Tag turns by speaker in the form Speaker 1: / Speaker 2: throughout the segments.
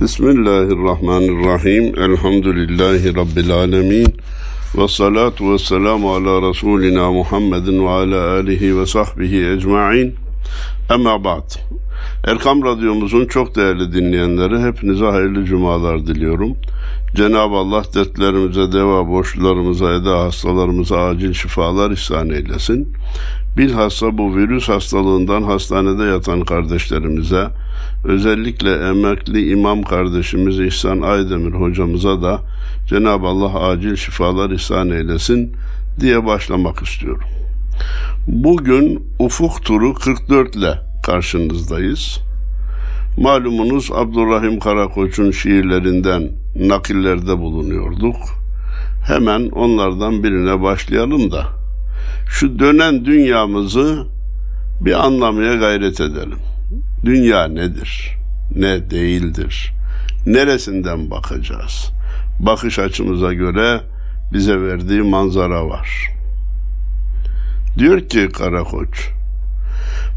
Speaker 1: Bismillahirrahmanirrahim. Elhamdülillahi Rabbil alemin. Ve salatu ve selamu ala Resulina Muhammedin ve ala alihi ve sahbihi ecma'in. Ama ba'd. Erkam Radyomuzun çok değerli dinleyenleri hepinize hayırlı cumalar diliyorum. Cenab-ı Allah dertlerimize deva, borçlarımıza, eda, hastalarımıza acil şifalar ihsan eylesin. Bilhassa bu virüs hastalığından hastanede yatan kardeşlerimize, özellikle emekli imam kardeşimiz İhsan Aydemir hocamıza da Cenab-ı Allah acil şifalar ihsan eylesin diye başlamak istiyorum. Bugün Ufuk Turu 44 ile karşınızdayız. Malumunuz Abdurrahim Karakoç'un şiirlerinden nakillerde bulunuyorduk. Hemen onlardan birine başlayalım da şu dönen dünyamızı bir anlamaya gayret edelim. Dünya nedir? Ne değildir? Neresinden bakacağız? Bakış açımıza göre bize verdiği manzara var. Diyor ki Karakoç,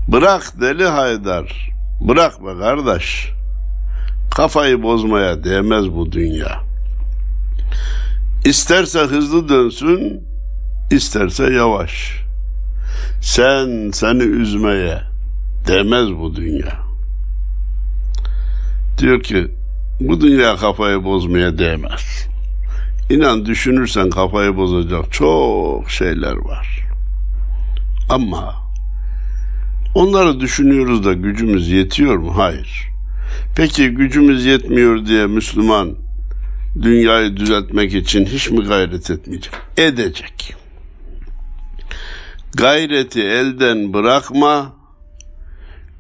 Speaker 1: bırak deli Haydar, bırak be kardeş, kafayı bozmaya değmez bu dünya. İsterse hızlı dönsün, isterse yavaş. Sen seni üzmeye değmez bu dünya. Diyor ki bu dünya kafayı bozmaya değmez. İnan düşünürsen kafayı bozacak çok şeyler var. Ama onları düşünüyoruz da gücümüz yetiyor mu? Hayır. Peki gücümüz yetmiyor diye Müslüman dünyayı düzeltmek için hiç mi gayret etmeyecek? Edecek. Gayreti elden bırakma,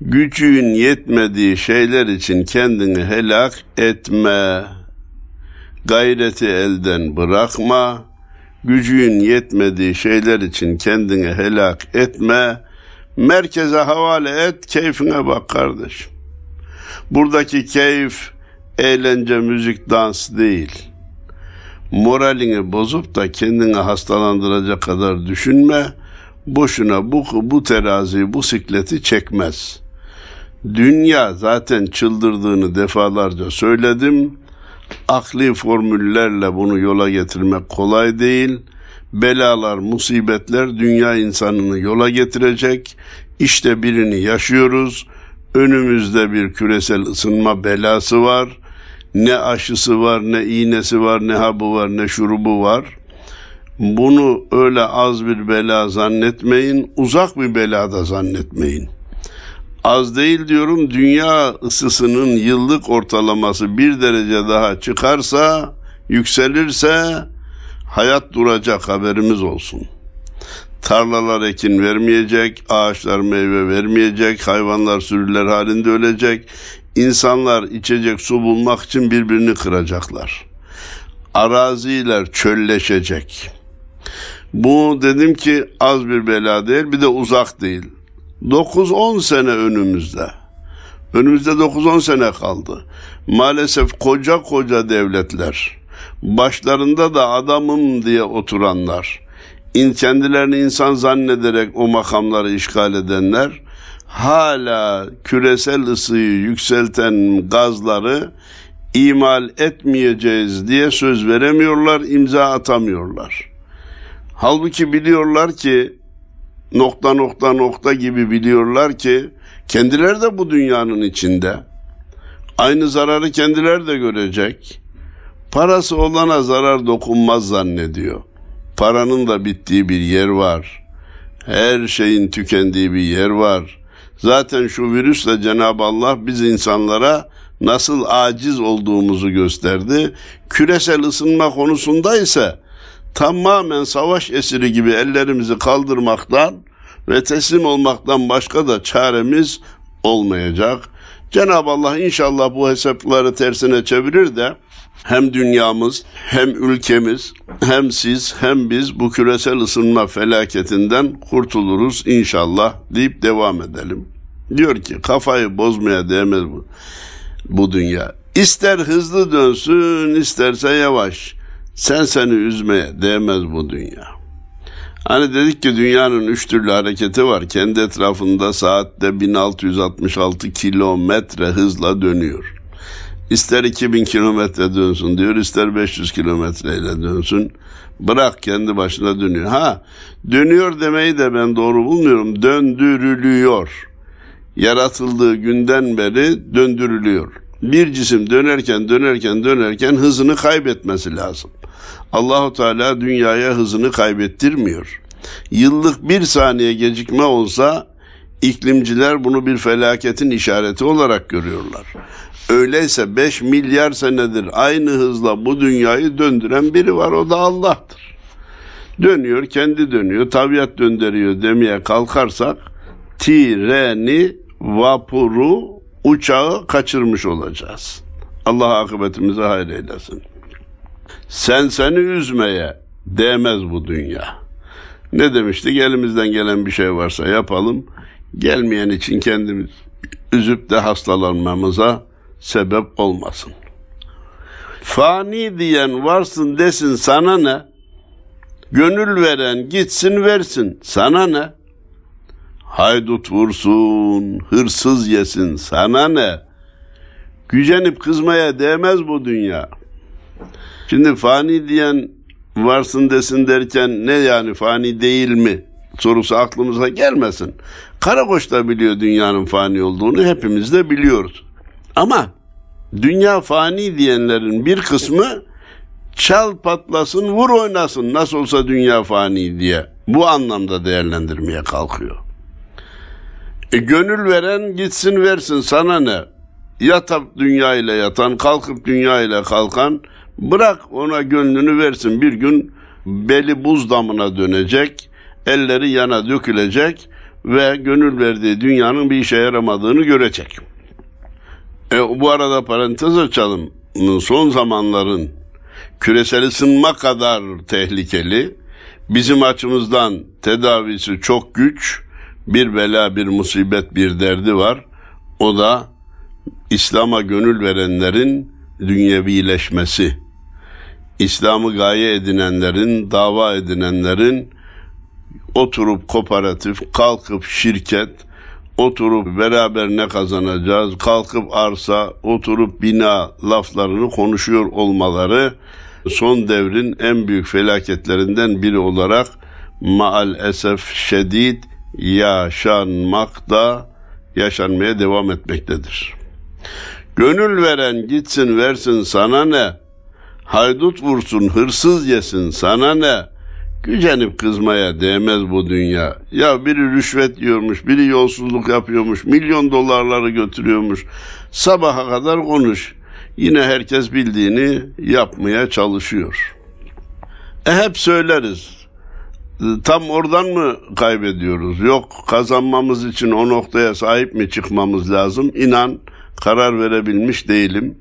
Speaker 1: gücün yetmediği şeyler için kendini helak etme. Gayreti elden bırakma, gücün yetmediği şeyler için kendini helak etme. Merkeze havale et, keyfine bak kardeşim. Buradaki keyif eğlence, müzik, dans değil. Moralini bozup da kendini hastalandıracak kadar düşünme. Boşuna bu, bu terazi, bu sikleti çekmez. Dünya zaten çıldırdığını defalarca söyledim. Akli formüllerle bunu yola getirmek kolay değil. Belalar, musibetler dünya insanını yola getirecek. İşte birini yaşıyoruz. Önümüzde bir küresel ısınma belası var. Ne aşısı var, ne iğnesi var, ne hapı var, ne şurubu var. Bunu öyle az bir bela zannetmeyin, uzak bir belada zannetmeyin. Az değil diyorum, dünya ısısının yıllık ortalaması bir derece daha çıkarsa, yükselirse hayat duracak haberimiz olsun. Tarlalar ekin vermeyecek, ağaçlar meyve vermeyecek, hayvanlar sürüler halinde ölecek, insanlar içecek su bulmak için birbirini kıracaklar. Araziler çölleşecek. Bu dedim ki az bir bela değil, bir de uzak değil. 9-10 sene önümüzde. Önümüzde 9-10 sene kaldı. Maalesef koca koca devletler, başlarında da adamım diye oturanlar, kendilerini insan zannederek o makamları işgal edenler, hala küresel ısıyı yükselten gazları imal etmeyeceğiz diye söz veremiyorlar, imza atamıyorlar. Halbuki biliyorlar ki nokta nokta nokta gibi biliyorlar ki kendileri de bu dünyanın içinde. Aynı zararı kendileri de görecek. Parası olana zarar dokunmaz zannediyor. Paranın da bittiği bir yer var. Her şeyin tükendiği bir yer var. Zaten şu virüsle Cenab-ı Allah biz insanlara nasıl aciz olduğumuzu gösterdi. Küresel ısınma konusunda ise tamamen savaş esiri gibi ellerimizi kaldırmaktan ve teslim olmaktan başka da çaremiz olmayacak. Cenab-ı Allah inşallah bu hesapları tersine çevirir de hem dünyamız hem ülkemiz hem siz hem biz bu küresel ısınma felaketinden kurtuluruz inşallah deyip devam edelim. Diyor ki kafayı bozmaya değmez bu, bu dünya. İster hızlı dönsün isterse yavaş. Sen seni üzmeye değmez bu dünya. Hani dedik ki dünyanın üç türlü hareketi var. Kendi etrafında saatte 1666 kilometre hızla dönüyor. İster 2000 kilometre dönsün diyor, ister 500 kilometreyle dönsün. Bırak kendi başına dönüyor. Ha, dönüyor demeyi de ben doğru bulmuyorum. Döndürülüyor. Yaratıldığı günden beri döndürülüyor. Bir cisim dönerken dönerken dönerken hızını kaybetmesi lazım. Allahu Teala dünyaya hızını kaybettirmiyor. Yıllık bir saniye gecikme olsa iklimciler bunu bir felaketin işareti olarak görüyorlar. Öyleyse 5 milyar senedir aynı hızla bu dünyayı döndüren biri var o da Allah'tır. Dönüyor, kendi dönüyor, tabiat döndürüyor demeye kalkarsak treni, vapuru, uçağı kaçırmış olacağız. Allah akıbetimize hayır eylesin. Sen seni üzmeye değmez bu dünya. Ne demiştik? Elimizden gelen bir şey varsa yapalım. Gelmeyen için kendimiz üzüp de hastalanmamıza sebep olmasın. Fani diyen varsın desin sana ne? Gönül veren gitsin versin sana ne? Haydut vursun, hırsız yesin sana ne? Gücenip kızmaya değmez bu dünya. Şimdi fani diyen varsın desin derken ne yani fani değil mi sorusu aklımıza gelmesin. Karakoç da biliyor dünyanın fani olduğunu hepimiz de biliyoruz. Ama dünya fani diyenlerin bir kısmı çal patlasın vur oynasın nasıl olsa dünya fani diye bu anlamda değerlendirmeye kalkıyor. E, gönül veren gitsin versin sana ne? Yatıp dünya ile yatan, kalkıp dünya ile kalkan bırak ona gönlünü versin. Bir gün beli buz damına dönecek, elleri yana dökülecek ve gönül verdiği dünyanın bir işe yaramadığını görecek. E, bu arada parantez açalım. Son zamanların küresel ısınma kadar tehlikeli, bizim açımızdan tedavisi çok güç, bir bela, bir musibet, bir derdi var. O da İslam'a gönül verenlerin dünyevileşmesi. İslam'ı gaye edinenlerin, dava edinenlerin oturup kooperatif, kalkıp şirket, oturup beraber ne kazanacağız, kalkıp arsa, oturup bina laflarını konuşuyor olmaları son devrin en büyük felaketlerinden biri olarak maal esef şedid yaşanmakta, yaşanmaya devam etmektedir. Gönül veren gitsin versin sana ne? Haydut vursun hırsız yesin sana ne? Gücenip kızmaya değmez bu dünya. Ya biri rüşvet yiyormuş, biri yolsuzluk yapıyormuş, milyon dolarları götürüyormuş. Sabaha kadar konuş. Yine herkes bildiğini yapmaya çalışıyor. E hep söyleriz. Tam oradan mı kaybediyoruz? Yok kazanmamız için o noktaya sahip mi çıkmamız lazım? İnan karar verebilmiş değilim.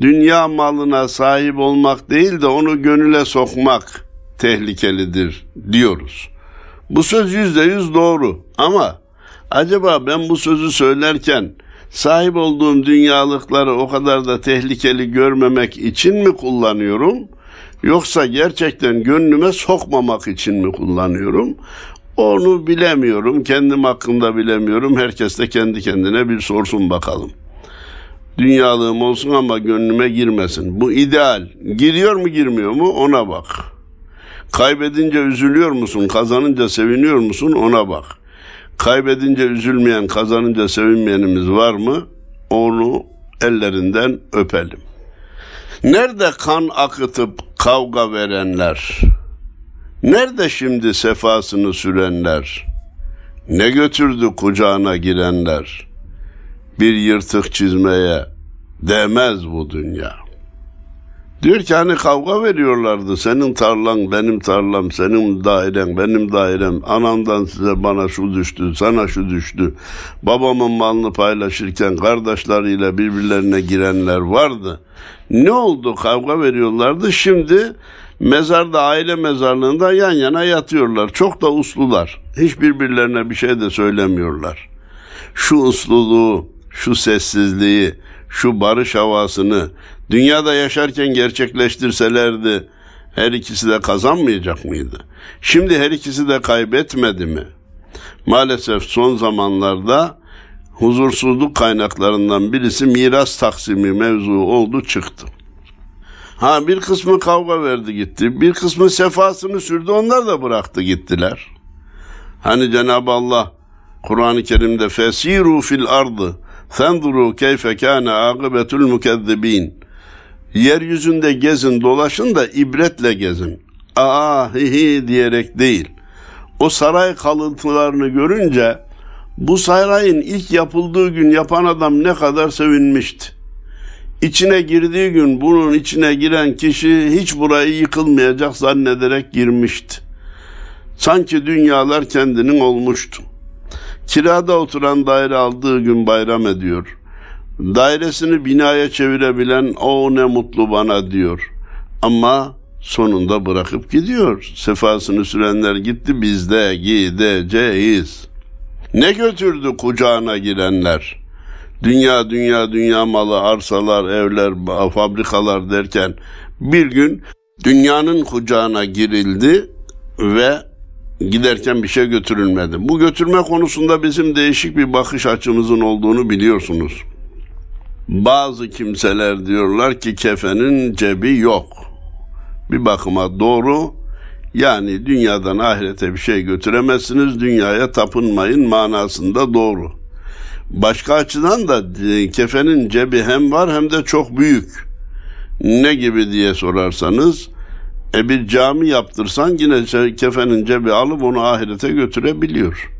Speaker 1: Dünya malına sahip olmak değil de onu gönüle sokmak tehlikelidir diyoruz. Bu söz yüzde yüz doğru ama acaba ben bu sözü söylerken sahip olduğum dünyalıkları o kadar da tehlikeli görmemek için mi kullanıyorum? Yoksa gerçekten gönlüme sokmamak için mi kullanıyorum? Onu bilemiyorum. Kendim hakkında bilemiyorum. Herkes de kendi kendine bir sorsun bakalım. Dünyalığım olsun ama gönlüme girmesin. Bu ideal. Giriyor mu girmiyor mu ona bak. Kaybedince üzülüyor musun? Kazanınca seviniyor musun? Ona bak. Kaybedince üzülmeyen, kazanınca sevinmeyenimiz var mı? Onu ellerinden öpelim. Nerede kan akıtıp kavga verenler? Nerede şimdi sefasını sürenler? Ne götürdü kucağına girenler? Bir yırtık çizmeye değmez bu dünya.'' Diyor ki hani kavga veriyorlardı. Senin tarlan benim tarlam, senin dairen benim dairem. Anamdan size bana şu düştü, sana şu düştü. Babamın malını paylaşırken kardeşleriyle birbirlerine girenler vardı. Ne oldu? Kavga veriyorlardı. Şimdi mezarda aile mezarlığında yan yana yatıyorlar. Çok da uslular. Hiç birbirlerine bir şey de söylemiyorlar. Şu usluluğu, şu sessizliği, şu barış havasını dünyada yaşarken gerçekleştirselerdi her ikisi de kazanmayacak mıydı? Şimdi her ikisi de kaybetmedi mi? Maalesef son zamanlarda huzursuzluk kaynaklarından birisi miras taksimi mevzu oldu çıktı. Ha bir kısmı kavga verdi gitti. Bir kısmı sefasını sürdü onlar da bıraktı gittiler. Hani Cenab-ı Allah Kur'an-ı Kerim'de fesiru fil ardı fenzuru keyfe kâne akıbetul mukezzibin. Yeryüzünde gezin dolaşın da ibretle gezin. Aa hi hi diyerek değil. O saray kalıntılarını görünce bu sarayın ilk yapıldığı gün yapan adam ne kadar sevinmişti. İçine girdiği gün bunun içine giren kişi hiç burayı yıkılmayacak zannederek girmişti. Sanki dünyalar kendinin olmuştu. Kirada oturan daire aldığı gün bayram ediyor. Dairesini binaya çevirebilen o ne mutlu bana diyor. Ama sonunda bırakıp gidiyor. Sefasını sürenler gitti biz de gideceğiz. Ne götürdü kucağına girenler? Dünya dünya dünya malı, arsalar, evler, fabrikalar derken bir gün dünyanın kucağına girildi ve giderken bir şey götürülmedi. Bu götürme konusunda bizim değişik bir bakış açımızın olduğunu biliyorsunuz. Bazı kimseler diyorlar ki kefenin cebi yok. Bir bakıma doğru. Yani dünyadan ahirete bir şey götüremezsiniz, dünyaya tapınmayın manasında doğru. Başka açıdan da e, kefenin cebi hem var hem de çok büyük. Ne gibi diye sorarsanız, e bir cami yaptırsan yine kefenin cebi alıp onu ahirete götürebiliyor.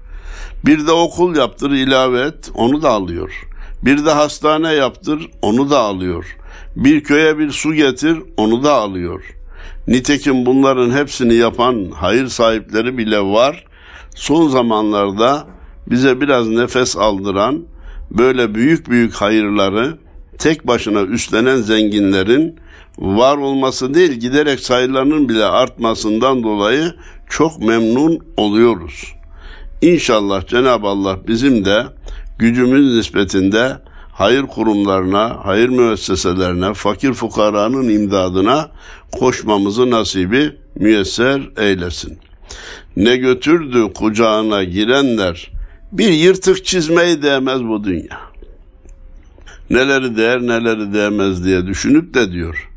Speaker 1: Bir de okul yaptır ilave et, onu da alıyor. Bir de hastane yaptır, onu da alıyor. Bir köye bir su getir, onu da alıyor. Nitekim bunların hepsini yapan hayır sahipleri bile var. Son zamanlarda bize biraz nefes aldıran böyle büyük büyük hayırları tek başına üstlenen zenginlerin var olması değil giderek sayılarının bile artmasından dolayı çok memnun oluyoruz. İnşallah Cenab-ı Allah bizim de gücümüz nispetinde hayır kurumlarına, hayır müesseselerine, fakir fukaranın imdadına koşmamızı nasibi müyesser eylesin. Ne götürdü kucağına girenler, bir yırtık çizmeyi değmez bu dünya. Neleri değer neleri değmez diye düşünüp de diyor.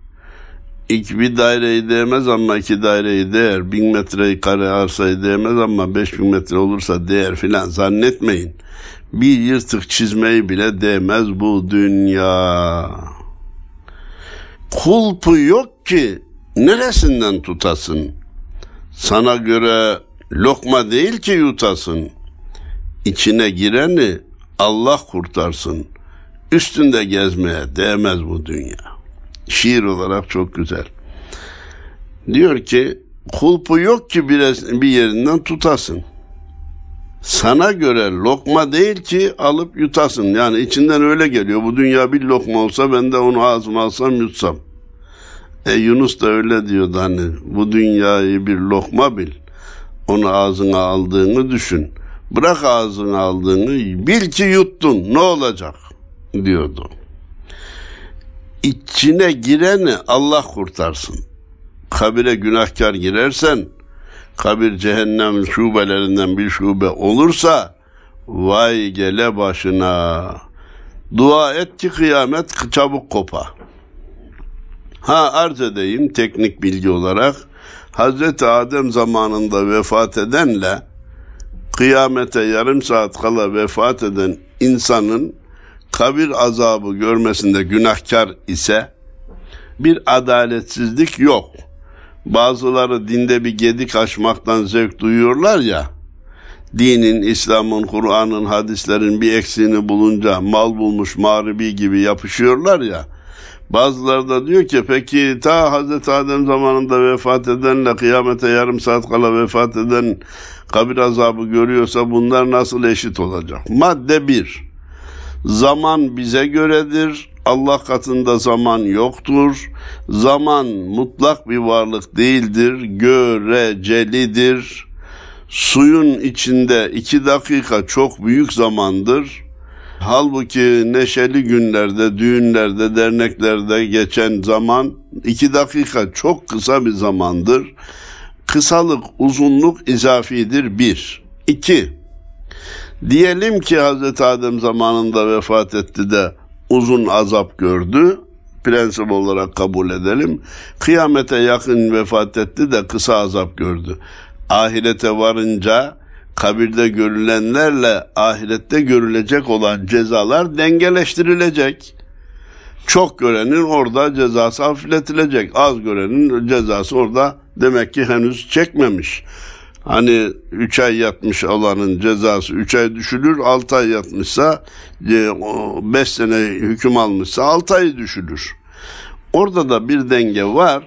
Speaker 1: İki bir daireyi değmez ama iki daireyi değer. Bin metreyi kare arsayı değmez ama beş bin metre olursa değer filan zannetmeyin. Bir yırtık çizmeyi bile değmez bu dünya. Kulpu yok ki neresinden tutasın? Sana göre lokma değil ki yutasın. İçine gireni Allah kurtarsın. Üstünde gezmeye değmez bu dünya. Şiir olarak çok güzel. Diyor ki kulpu yok ki bir, yerinden tutasın. Sana göre lokma değil ki alıp yutasın. Yani içinden öyle geliyor. Bu dünya bir lokma olsa ben de onu ağzıma alsam yutsam. E Yunus da öyle diyordu hani bu dünyayı bir lokma bil. Onu ağzına aldığını düşün. Bırak ağzına aldığını bil ki yuttun ne olacak diyordu. İçine gireni Allah kurtarsın. Kabire günahkar girersen kabir cehennem şubelerinden bir şube olursa vay gele başına. Dua et ki kıyamet çabuk kopa. Ha arz edeyim teknik bilgi olarak Hazreti Adem zamanında vefat edenle kıyamete yarım saat kala vefat eden insanın kabir azabı görmesinde günahkar ise bir adaletsizlik yok. Bazıları dinde bir gedik açmaktan zevk duyuyorlar ya, dinin, İslam'ın, Kur'an'ın, hadislerin bir eksiğini bulunca mal bulmuş mağribi gibi yapışıyorlar ya, Bazıları da diyor ki peki ta Hazreti Adem zamanında vefat edenle kıyamete yarım saat kala vefat eden kabir azabı görüyorsa bunlar nasıl eşit olacak? Madde bir, zaman bize göredir, Allah katında zaman yoktur. Zaman mutlak bir varlık değildir, görecelidir. Suyun içinde iki dakika çok büyük zamandır. Halbuki neşeli günlerde, düğünlerde, derneklerde geçen zaman iki dakika çok kısa bir zamandır. Kısalık, uzunluk izafidir bir. İki, Diyelim ki Hazreti Adem zamanında vefat etti de uzun azap gördü. Prensip olarak kabul edelim. Kıyamete yakın vefat etti de kısa azap gördü. Ahirete varınca kabirde görülenlerle ahirette görülecek olan cezalar dengeleştirilecek. Çok görenin orada cezası hafifletilecek. Az görenin cezası orada demek ki henüz çekmemiş. Hani 3 ay yatmış olanın cezası 3 ay düşülür, 6 ay yatmışsa 5 sene hüküm almışsa 6 ay düşülür. Orada da bir denge var.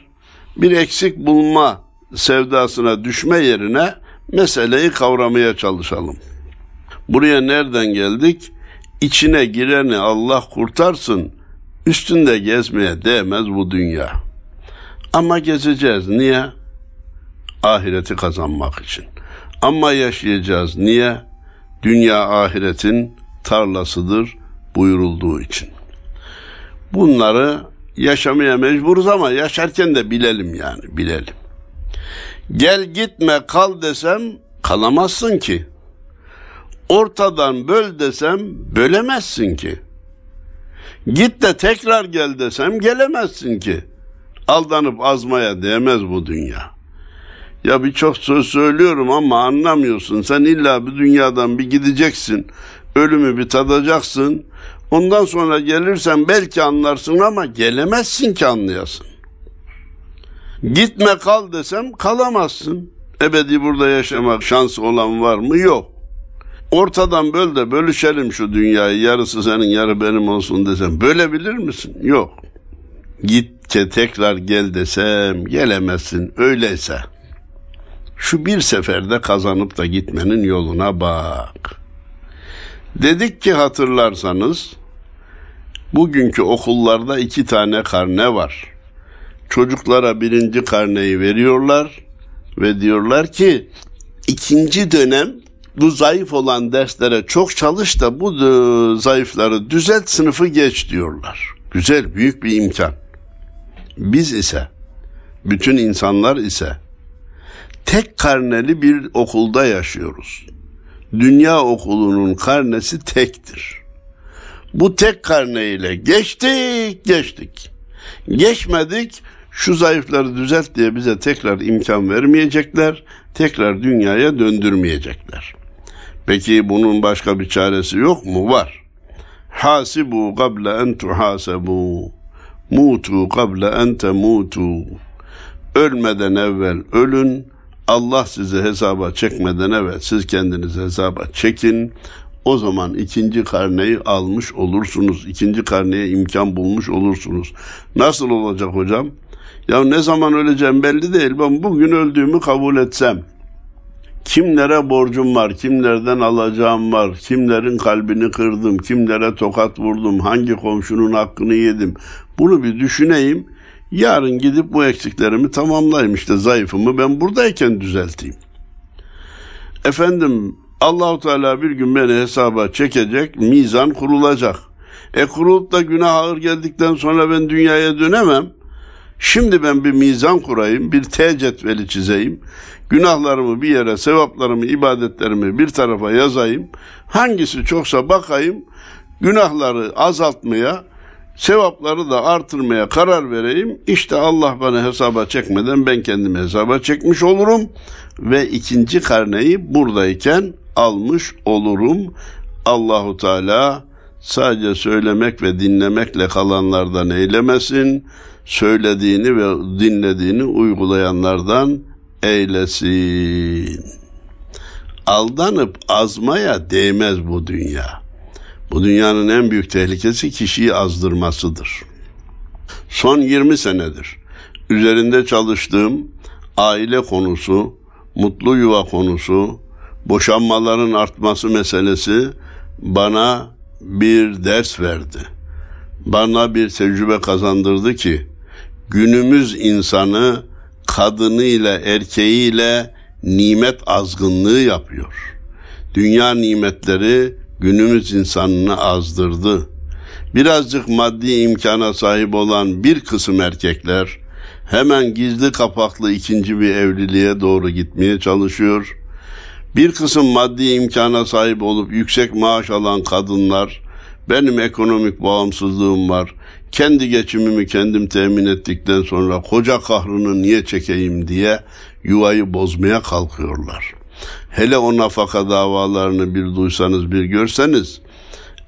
Speaker 1: Bir eksik bulma sevdasına düşme yerine meseleyi kavramaya çalışalım. Buraya nereden geldik? İçine gireni Allah kurtarsın. Üstünde gezmeye değmez bu dünya. Ama gezeceğiz. Niye? Ahireti kazanmak için. Ama yaşayacağız. Niye? Dünya ahiretin tarlasıdır buyurulduğu için. Bunları yaşamaya mecburuz ama yaşarken de bilelim yani bilelim. Gel gitme kal desem kalamazsın ki. Ortadan böl desem bölemezsin ki. Git de tekrar gel desem gelemezsin ki. Aldanıp azmaya değmez bu dünya. Ya birçok söz söylüyorum ama anlamıyorsun. Sen illa bir dünyadan bir gideceksin. Ölümü bir tadacaksın. Ondan sonra gelirsen belki anlarsın ama gelemezsin ki anlayasın. Gitme kal desem kalamazsın. Ebedi burada yaşamak şansı olan var mı? Yok. Ortadan böl de bölüşelim şu dünyayı. Yarısı senin yarı benim olsun desem. Bölebilir misin? Yok. Git tekrar gel desem gelemezsin. Öyleyse şu bir seferde kazanıp da gitmenin yoluna bak. Dedik ki hatırlarsanız bugünkü okullarda iki tane karne var. Çocuklara birinci karneyi veriyorlar ve diyorlar ki ikinci dönem bu zayıf olan derslere çok çalış da bu zayıfları düzelt sınıfı geç diyorlar. Güzel, büyük bir imkan. Biz ise, bütün insanlar ise tek karneli bir okulda yaşıyoruz. Dünya okulunun karnesi tektir. Bu tek karneyle geçtik, geçtik. Geçmedik, şu zayıfları düzelt diye bize tekrar imkan vermeyecekler, tekrar dünyaya döndürmeyecekler. Peki bunun başka bir çaresi yok mu? Var. Hasibu qabla en tuhasabu. Mutu qabla en temutu. Ölmeden evvel ölün. Allah sizi hesaba çekmeden evvel siz kendinizi hesaba çekin. O zaman ikinci karneyi almış olursunuz. İkinci karneye imkan bulmuş olursunuz. Nasıl olacak hocam? Ya ne zaman öleceğim belli değil. Ben bugün öldüğümü kabul etsem kimlere borcum var, kimlerden alacağım var, kimlerin kalbini kırdım, kimlere tokat vurdum, hangi komşunun hakkını yedim. Bunu bir düşüneyim. Yarın gidip bu eksiklerimi tamamlayayım işte zayıfımı ben buradayken düzelteyim. Efendim Allahu Teala bir gün beni hesaba çekecek, mizan kurulacak. E kurulup da günah ağır geldikten sonra ben dünyaya dönemem. Şimdi ben bir mizan kurayım, bir T cetveli çizeyim. Günahlarımı bir yere, sevaplarımı, ibadetlerimi bir tarafa yazayım. Hangisi çoksa bakayım, günahları azaltmaya, sevapları da artırmaya karar vereyim. İşte Allah bana hesaba çekmeden ben kendimi hesaba çekmiş olurum ve ikinci karneyi buradayken almış olurum. Allahu Teala sadece söylemek ve dinlemekle kalanlardan eylemesin. Söylediğini ve dinlediğini uygulayanlardan eylesin. Aldanıp azmaya değmez bu dünya. Bu dünyanın en büyük tehlikesi kişiyi azdırmasıdır. Son 20 senedir üzerinde çalıştığım aile konusu, mutlu yuva konusu, boşanmaların artması meselesi bana bir ders verdi. Bana bir tecrübe kazandırdı ki günümüz insanı kadınıyla erkeğiyle nimet azgınlığı yapıyor. Dünya nimetleri günümüz insanını azdırdı. Birazcık maddi imkana sahip olan bir kısım erkekler hemen gizli kapaklı ikinci bir evliliğe doğru gitmeye çalışıyor. Bir kısım maddi imkana sahip olup yüksek maaş alan kadınlar, benim ekonomik bağımsızlığım var, kendi geçimimi kendim temin ettikten sonra koca kahrını niye çekeyim diye yuvayı bozmaya kalkıyorlar. Hele o nafaka davalarını bir duysanız bir görseniz,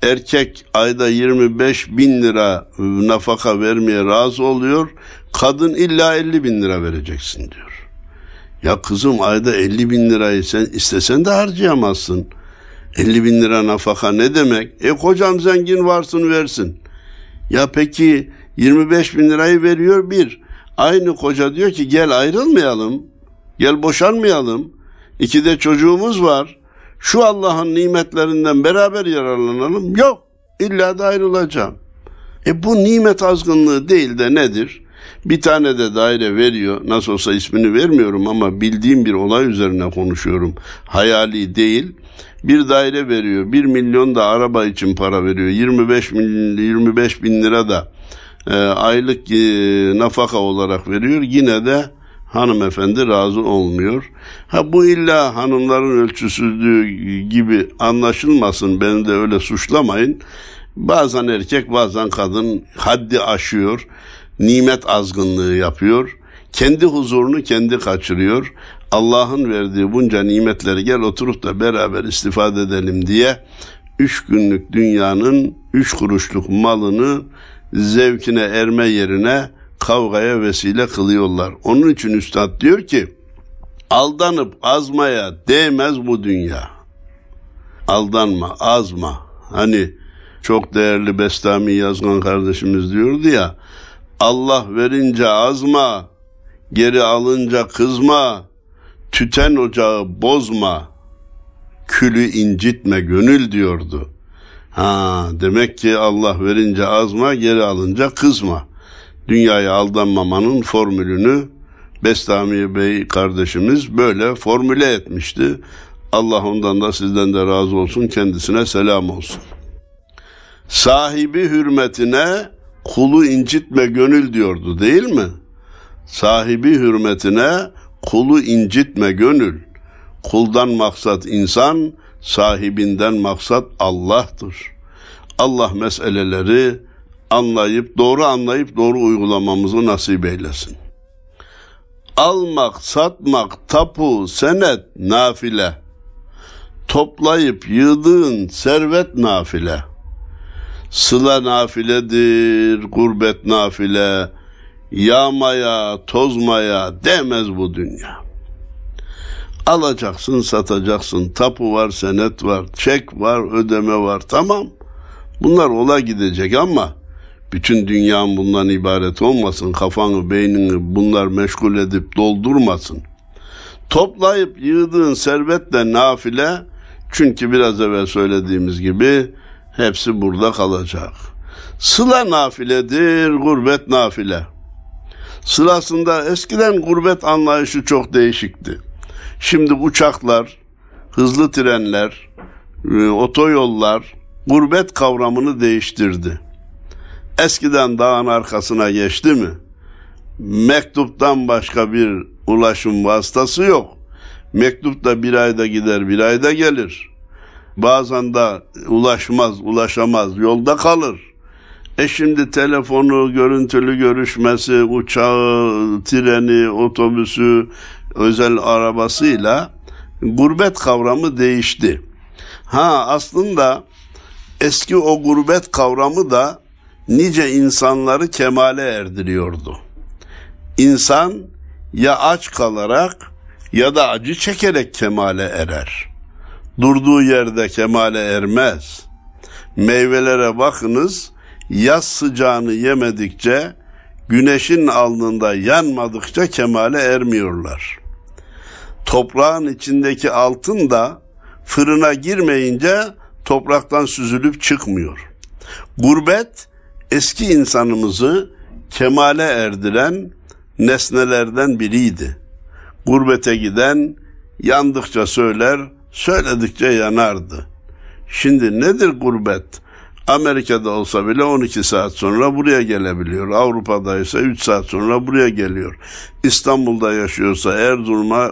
Speaker 1: erkek ayda 25 bin lira nafaka vermeye razı oluyor, kadın illa 50 bin lira vereceksin diyor. Ya kızım ayda 50 bin lirayı sen istesen de harcayamazsın. 50 bin lira nafaka ne demek? E kocam zengin varsın versin. Ya peki 25 bin lirayı veriyor bir. Aynı koca diyor ki gel ayrılmayalım. Gel boşanmayalım. İki de çocuğumuz var. Şu Allah'ın nimetlerinden beraber yararlanalım. Yok. İlla da ayrılacağım. E bu nimet azgınlığı değil de nedir? Bir tane de daire veriyor. Nasıl olsa ismini vermiyorum ama bildiğim bir olay üzerine konuşuyorum. Hayali değil. Bir daire veriyor. Bir milyon da araba için para veriyor. 25 bin, 25 bin lira da e, aylık e, nafaka olarak veriyor. Yine de hanımefendi razı olmuyor. Ha bu illa hanımların ölçüsüzlüğü gibi anlaşılmasın. Beni de öyle suçlamayın. Bazen erkek bazen kadın haddi aşıyor. Nimet azgınlığı yapıyor. Kendi huzurunu kendi kaçırıyor. Allah'ın verdiği bunca nimetleri gel oturup da beraber istifade edelim diye üç günlük dünyanın üç kuruşluk malını zevkine erme yerine kavgaya vesile kılıyorlar. Onun için üstad diyor ki aldanıp azmaya değmez bu dünya. Aldanma, azma. Hani çok değerli Bestami Yazgan kardeşimiz diyordu ya Allah verince azma, geri alınca kızma, tüten ocağı bozma, külü incitme gönül diyordu. Ha demek ki Allah verince azma, geri alınca kızma. Dünyaya aldanmamanın formülünü Bestami Bey kardeşimiz böyle formüle etmişti. Allah ondan da sizden de razı olsun, kendisine selam olsun. Sahibi hürmetine kulu incitme gönül diyordu değil mi? Sahibi hürmetine kulu incitme gönül. Kuldan maksat insan, sahibinden maksat Allah'tır. Allah meseleleri anlayıp, doğru anlayıp doğru uygulamamızı nasip eylesin. Almak, satmak, tapu, senet, nafile. Toplayıp yığdığın servet nafile. Sıla nafiledir, gurbet nafile. Yağmaya, tozmaya demez bu dünya. Alacaksın, satacaksın. Tapu var, senet var, çek var, ödeme var. Tamam. Bunlar ola gidecek ama bütün dünyanın bundan ibaret olmasın. Kafanı, beynini bunlar meşgul edip doldurmasın. Toplayıp yığdığın servetle nafile çünkü biraz evvel söylediğimiz gibi hepsi burada kalacak. Sıla nafiledir, gurbet nafile. Sırasında eskiden gurbet anlayışı çok değişikti. Şimdi uçaklar, hızlı trenler, e, otoyollar gurbet kavramını değiştirdi. Eskiden dağın arkasına geçti mi? Mektuptan başka bir ulaşım vasıtası yok. Mektup da bir ayda gider, bir ayda gelir. Bazen de ulaşmaz, ulaşamaz, yolda kalır. E şimdi telefonu, görüntülü görüşmesi, uçağı, treni, otobüsü, özel arabasıyla gurbet kavramı değişti. Ha aslında eski o gurbet kavramı da nice insanları kemale erdiriyordu. İnsan ya aç kalarak ya da acı çekerek kemale erer. Durduğu yerde kemale ermez. Meyvelere bakınız, yaz sıcağını yemedikçe, güneşin alnında yanmadıkça kemale ermiyorlar. Toprağın içindeki altın da fırına girmeyince topraktan süzülüp çıkmıyor. Gurbet eski insanımızı kemale erdiren nesnelerden biriydi. Gurbete giden yandıkça söyler, söyledikçe yanardı. Şimdi nedir gurbet? Amerika'da olsa bile 12 saat sonra buraya gelebiliyor. Avrupa'da ise 3 saat sonra buraya geliyor. İstanbul'da yaşıyorsa Erzurum'a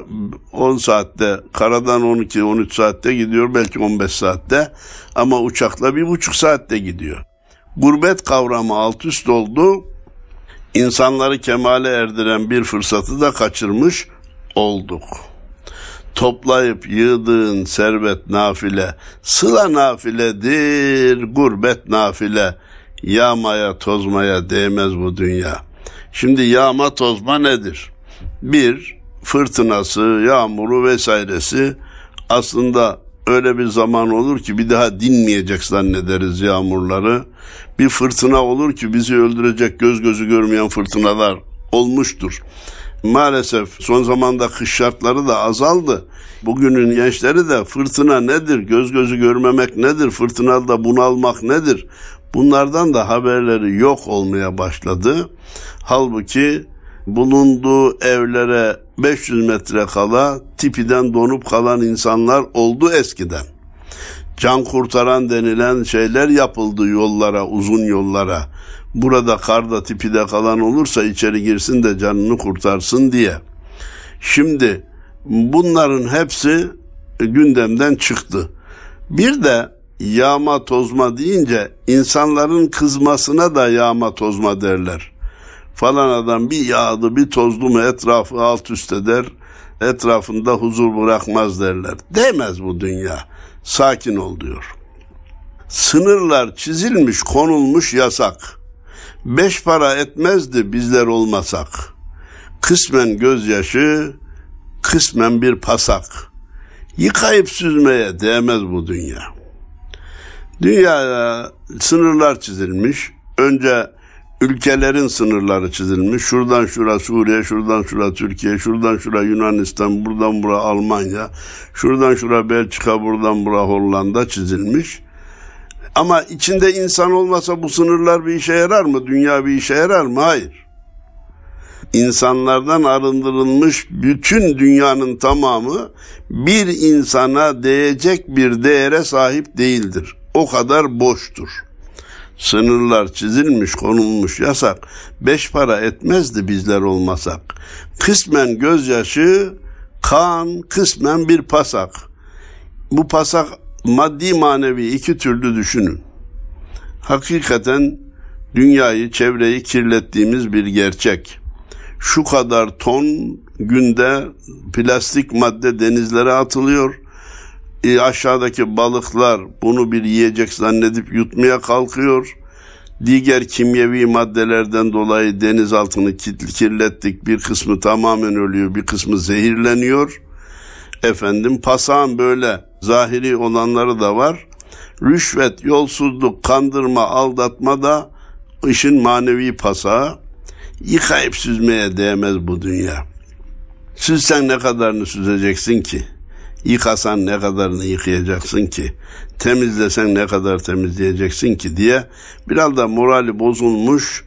Speaker 1: 10 saatte, karadan 12-13 saatte gidiyor, belki 15 saatte ama uçakla bir buçuk saatte gidiyor. Gurbet kavramı alt üst oldu. İnsanları kemale erdiren bir fırsatı da kaçırmış olduk. Toplayıp yığdığın servet nafile, sıla nafiledir, gurbet nafile. Yağmaya tozmaya değmez bu dünya. Şimdi yağma tozma nedir? Bir, fırtınası, yağmuru vesairesi aslında öyle bir zaman olur ki bir daha dinmeyecek zannederiz yağmurları. Bir fırtına olur ki bizi öldürecek göz gözü görmeyen fırtınalar olmuştur. Maalesef son zamanda kış şartları da azaldı. Bugünün gençleri de fırtına nedir, göz gözü görmemek nedir, fırtınada bunalmak nedir? Bunlardan da haberleri yok olmaya başladı. Halbuki bulunduğu evlere 500 metre kala tipiden donup kalan insanlar oldu eskiden. Can kurtaran denilen şeyler yapıldı yollara, uzun yollara. Burada karda tipide kalan olursa içeri girsin de canını kurtarsın diye. Şimdi bunların hepsi gündemden çıktı. Bir de yağma tozma deyince insanların kızmasına da yağma tozma derler. Falan adam bir yağdı bir tozdu mu etrafı alt üst eder, etrafında huzur bırakmaz derler. Demez bu dünya. Sakin ol diyor. Sınırlar çizilmiş, konulmuş yasak. Beş para etmezdi bizler olmasak. Kısmen gözyaşı, kısmen bir pasak. Yıkayıp süzmeye değmez bu dünya. Dünyaya sınırlar çizilmiş. Önce ülkelerin sınırları çizilmiş. Şuradan şura Suriye, şuradan şura Türkiye, şuradan şura Yunanistan, buradan bura Almanya, şuradan şura Belçika, buradan bura Hollanda çizilmiş. Ama içinde insan olmasa bu sınırlar bir işe yarar mı? Dünya bir işe yarar mı? Hayır. İnsanlardan arındırılmış bütün dünyanın tamamı bir insana değecek bir değere sahip değildir. O kadar boştur. Sınırlar çizilmiş, konulmuş yasak. Beş para etmezdi bizler olmasak. Kısmen gözyaşı, kan, kısmen bir pasak. Bu pasak maddi manevi iki türlü düşünün. Hakikaten dünyayı, çevreyi kirlettiğimiz bir gerçek. Şu kadar ton günde plastik madde denizlere atılıyor. E, aşağıdaki balıklar bunu bir yiyecek zannedip yutmaya kalkıyor. Diğer kimyevi maddelerden dolayı deniz altını kirlettik. Bir kısmı tamamen ölüyor, bir kısmı zehirleniyor. Efendim pasağın böyle zahiri olanları da var. Rüşvet, yolsuzluk, kandırma, aldatma da işin manevi pasağı. Yıkayıp süzmeye değmez bu dünya. Süzsen ne kadarını süzeceksin ki? Yıkasan ne kadarını yıkayacaksın ki? Temizlesen ne kadar temizleyeceksin ki diye biraz da morali bozulmuş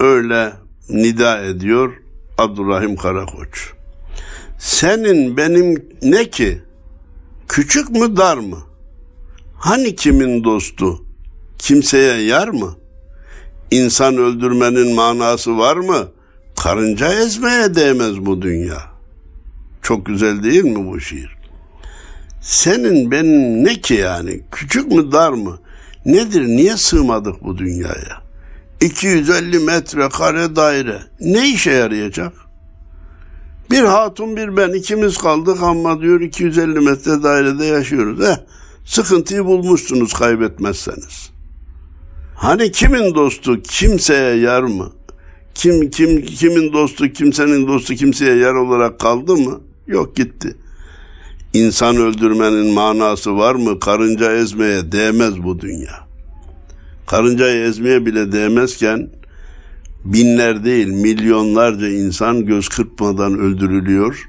Speaker 1: öyle nida ediyor Abdurrahim Karakoç. Senin benim ne ki? Küçük mü dar mı? Hani kimin dostu? Kimseye yar mı? İnsan öldürmenin manası var mı? Karınca ezmeye değmez bu dünya. Çok güzel değil mi bu şiir? Senin benim ne ki yani? Küçük mü dar mı? Nedir? Niye sığmadık bu dünyaya? 250 metrekare daire. Ne işe yarayacak? Bir hatun bir ben ikimiz kaldık ama diyor 250 metre dairede yaşıyoruz. Eh, sıkıntıyı bulmuşsunuz kaybetmezseniz. Hani kimin dostu kimseye yar mı? Kim kim kimin dostu kimsenin dostu kimseye yar olarak kaldı mı? Yok gitti. İnsan öldürmenin manası var mı? Karınca ezmeye değmez bu dünya. Karıncayı ezmeye bile değmezken binler değil milyonlarca insan göz kırpmadan öldürülüyor.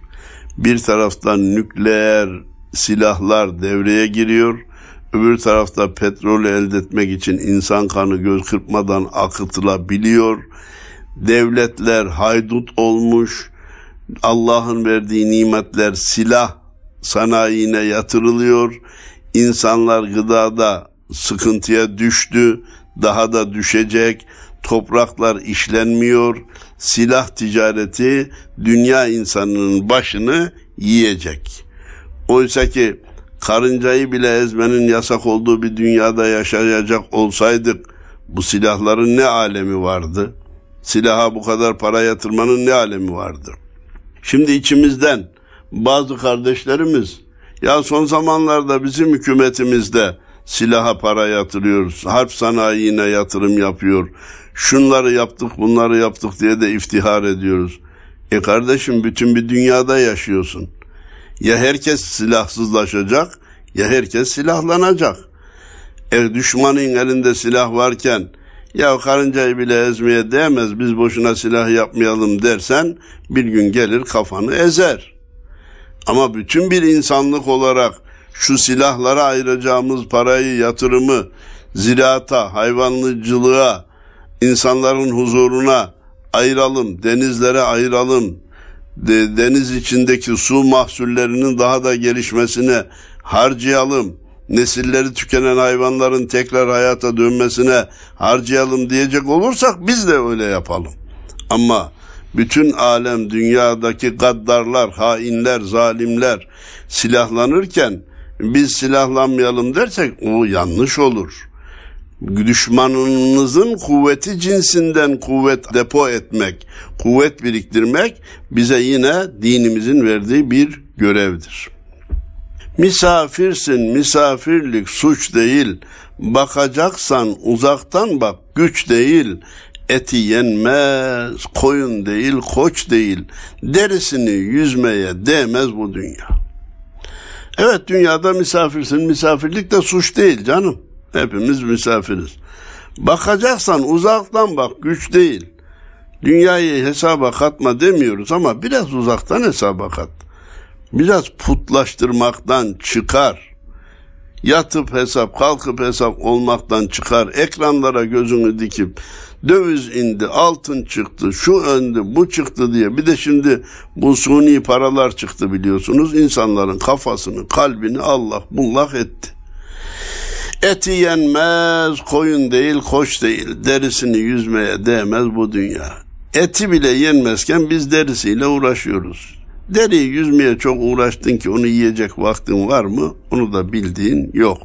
Speaker 1: Bir taraftan nükleer silahlar devreye giriyor. Öbür tarafta petrol elde etmek için insan kanı göz kırpmadan akıtılabiliyor. Devletler haydut olmuş. Allah'ın verdiği nimetler silah sanayine yatırılıyor. İnsanlar gıdada sıkıntıya düştü, daha da düşecek, topraklar işlenmiyor, silah ticareti dünya insanının başını yiyecek. Oysa ki karıncayı bile ezmenin yasak olduğu bir dünyada yaşayacak olsaydık bu silahların ne alemi vardı? Silaha bu kadar para yatırmanın ne alemi vardı? Şimdi içimizden bazı kardeşlerimiz ya son zamanlarda bizim hükümetimizde silaha para yatırıyoruz. Harp sanayine yatırım yapıyor. Şunları yaptık bunları yaptık diye de iftihar ediyoruz. E kardeşim bütün bir dünyada yaşıyorsun. Ya herkes silahsızlaşacak ya herkes silahlanacak. E düşmanın elinde silah varken ya karıncayı bile ezmeye değmez biz boşuna silah yapmayalım dersen bir gün gelir kafanı ezer. Ama bütün bir insanlık olarak şu silahlara ayıracağımız parayı, yatırımı ziraata, hayvanlıcılığa, insanların huzuruna ayıralım, denizlere ayıralım, de, deniz içindeki su mahsullerinin daha da gelişmesine harcayalım, nesilleri tükenen hayvanların tekrar hayata dönmesine harcayalım diyecek olursak biz de öyle yapalım. Ama bütün alem dünyadaki gaddarlar, hainler, zalimler silahlanırken biz silahlanmayalım dersek o yanlış olur. Düşmanınızın kuvveti cinsinden kuvvet depo etmek, kuvvet biriktirmek bize yine dinimizin verdiği bir görevdir. Misafirsin, misafirlik suç değil. Bakacaksan uzaktan bak, güç değil. Eti yenmez, koyun değil, koç değil. Derisini yüzmeye değmez bu dünya. Evet dünyada misafirsin, misafirlik de suç değil canım. Hepimiz misafiriz. Bakacaksan uzaktan bak, güç değil. Dünyayı hesaba katma demiyoruz ama biraz uzaktan hesaba kat. Biraz putlaştırmaktan çıkar. Yatıp hesap, kalkıp hesap olmaktan çıkar. Ekranlara gözünü dikip döviz indi, altın çıktı, şu öndü, bu çıktı diye. Bir de şimdi bu suni paralar çıktı biliyorsunuz. İnsanların kafasını, kalbini Allah bullak etti. Eti yenmez, koyun değil, koç değil. Derisini yüzmeye değmez bu dünya. Eti bile yenmezken biz derisiyle uğraşıyoruz. Deriyi yüzmeye çok uğraştın ki onu yiyecek vaktin var mı? Onu da bildiğin yok.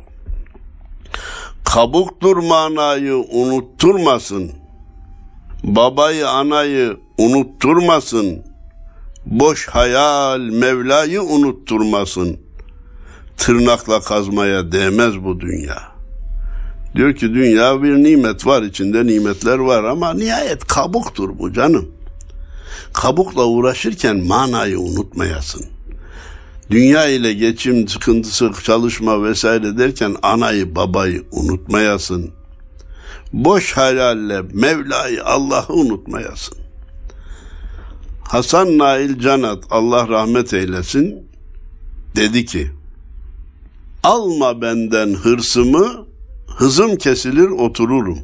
Speaker 1: Kabuktur manayı unutturmasın. Babayı anayı unutturmasın. Boş hayal Mevla'yı unutturmasın. Tırnakla kazmaya değmez bu dünya. Diyor ki dünya bir nimet var içinde nimetler var ama nihayet kabuktur bu canım. Kabukla uğraşırken manayı unutmayasın. Dünya ile geçim sıkıntısı, çalışma vesaire derken anayı babayı unutmayasın. Boş halalle Mevla'yı Allah'ı unutmayasın. Hasan Nail Canat Allah rahmet eylesin dedi ki alma benden hırsımı hızım kesilir otururum.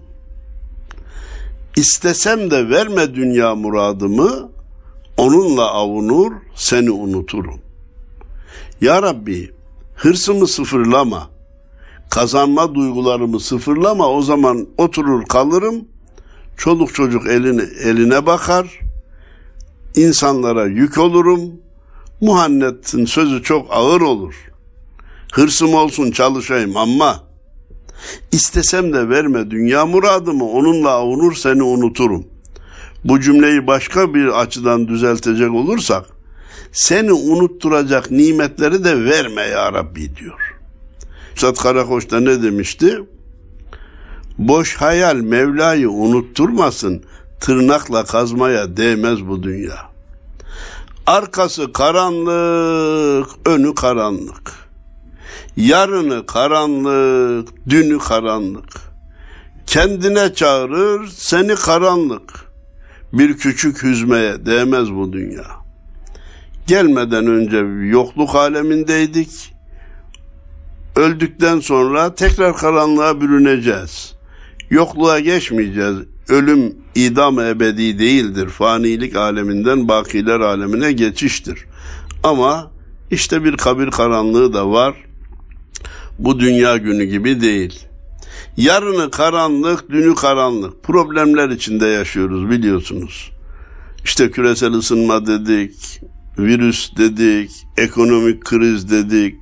Speaker 1: İstesem de verme dünya muradımı, onunla avunur, seni unuturum. Ya Rabbi, hırsımı sıfırlama, kazanma duygularımı sıfırlama, o zaman oturur kalırım, çoluk çocuk eline, eline bakar, insanlara yük olurum, Muhannet'in sözü çok ağır olur. Hırsım olsun çalışayım ama İstesem de verme dünya muradımı onunla avunur seni unuturum. Bu cümleyi başka bir açıdan düzeltecek olursak seni unutturacak nimetleri de verme ya Rabbi diyor. Üstad Karakoç da ne demişti? Boş hayal Mevla'yı unutturmasın, tırnakla kazmaya değmez bu dünya. Arkası karanlık, önü karanlık. Yarını karanlık, dünü karanlık. Kendine çağırır seni karanlık. Bir küçük hüzmeye değmez bu dünya. Gelmeden önce yokluk alemindeydik. Öldükten sonra tekrar karanlığa bürüneceğiz. Yokluğa geçmeyeceğiz. Ölüm idam ebedi değildir. Fanilik aleminden bakiler alemine geçiştir. Ama işte bir kabir karanlığı da var bu dünya günü gibi değil. Yarını karanlık, dünü karanlık. Problemler içinde yaşıyoruz biliyorsunuz. İşte küresel ısınma dedik, virüs dedik, ekonomik kriz dedik,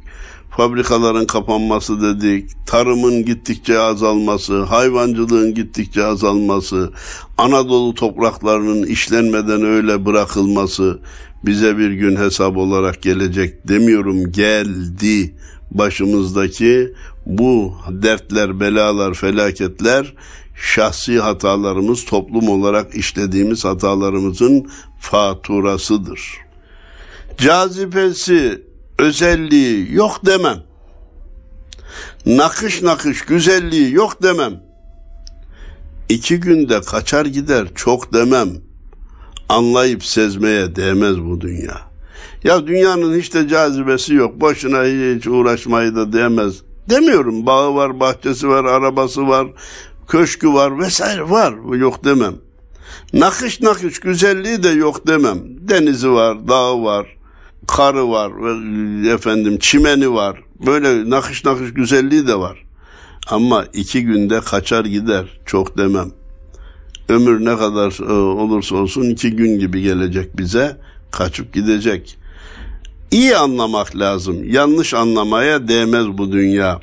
Speaker 1: fabrikaların kapanması dedik, tarımın gittikçe azalması, hayvancılığın gittikçe azalması, Anadolu topraklarının işlenmeden öyle bırakılması bize bir gün hesap olarak gelecek demiyorum geldi başımızdaki bu dertler, belalar, felaketler şahsi hatalarımız, toplum olarak işlediğimiz hatalarımızın faturasıdır. Cazibesi, özelliği yok demem. Nakış nakış güzelliği yok demem. İki günde kaçar gider çok demem. Anlayıp sezmeye değmez bu dünya. Ya dünyanın hiç de cazibesi yok. Boşuna hiç uğraşmayı da değmez. Demiyorum. Bağı var, bahçesi var, arabası var, köşkü var vesaire var. Yok demem. Nakış nakış güzelliği de yok demem. Denizi var, dağı var, karı var, efendim çimeni var. Böyle nakış nakış güzelliği de var. Ama iki günde kaçar gider. Çok demem. Ömür ne kadar e, olursa olsun iki gün gibi gelecek bize. Kaçıp gidecek. İyi anlamak lazım. Yanlış anlamaya değmez bu dünya.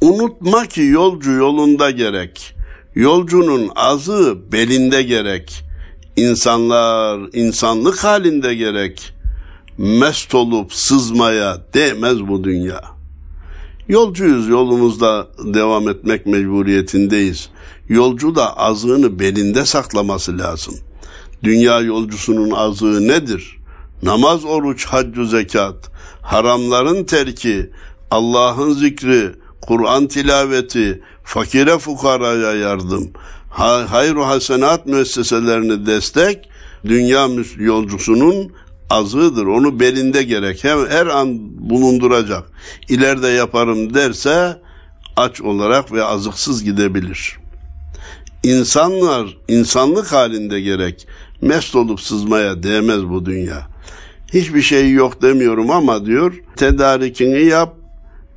Speaker 1: Unutma ki yolcu yolunda gerek. Yolcunun azı belinde gerek. İnsanlar insanlık halinde gerek. Mest olup sızmaya değmez bu dünya. Yolcuyuz yolumuzda devam etmek mecburiyetindeyiz. Yolcu da azığını belinde saklaması lazım. Dünya yolcusunun azığı nedir? Namaz, oruç, haccu, zekat, haramların terki, Allah'ın zikri, Kur'an tilaveti, fakire fukaraya yardım, hayru hasenat müesseselerine destek, dünya yolcusunun azığıdır. Onu belinde gerek. Hem her an bulunduracak. İleride yaparım derse aç olarak ve azıksız gidebilir. İnsanlar insanlık halinde gerek. Mest olup sızmaya değmez bu dünya. Hiçbir şey yok demiyorum ama diyor tedarikini yap.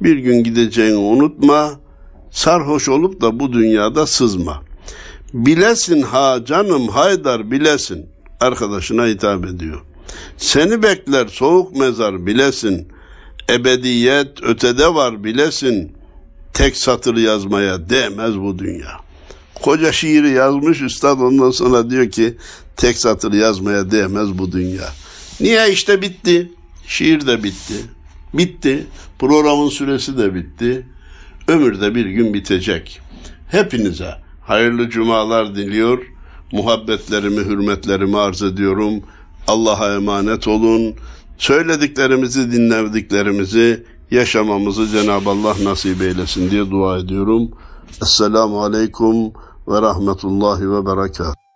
Speaker 1: Bir gün gideceğini unutma. Sarhoş olup da bu dünyada sızma. Bilesin ha canım haydar bilesin. Arkadaşına hitap ediyor. Seni bekler soğuk mezar bilesin. Ebediyet ötede var bilesin. Tek satır yazmaya değmez bu dünya. Koca şiiri yazmış üstad ondan sonra diyor ki tek satır yazmaya değmez bu dünya. Niye işte bitti. Şiir de bitti. Bitti. Programın süresi de bitti. Ömür de bir gün bitecek. Hepinize hayırlı cumalar diliyor. Muhabbetlerimi, hürmetlerimi arz ediyorum. Allah'a emanet olun. Söylediklerimizi, dinlediklerimizi yaşamamızı Cenab-ı Allah nasip eylesin diye dua ediyorum. Esselamu Aleyküm ve Rahmetullahi ve Berekatuhu.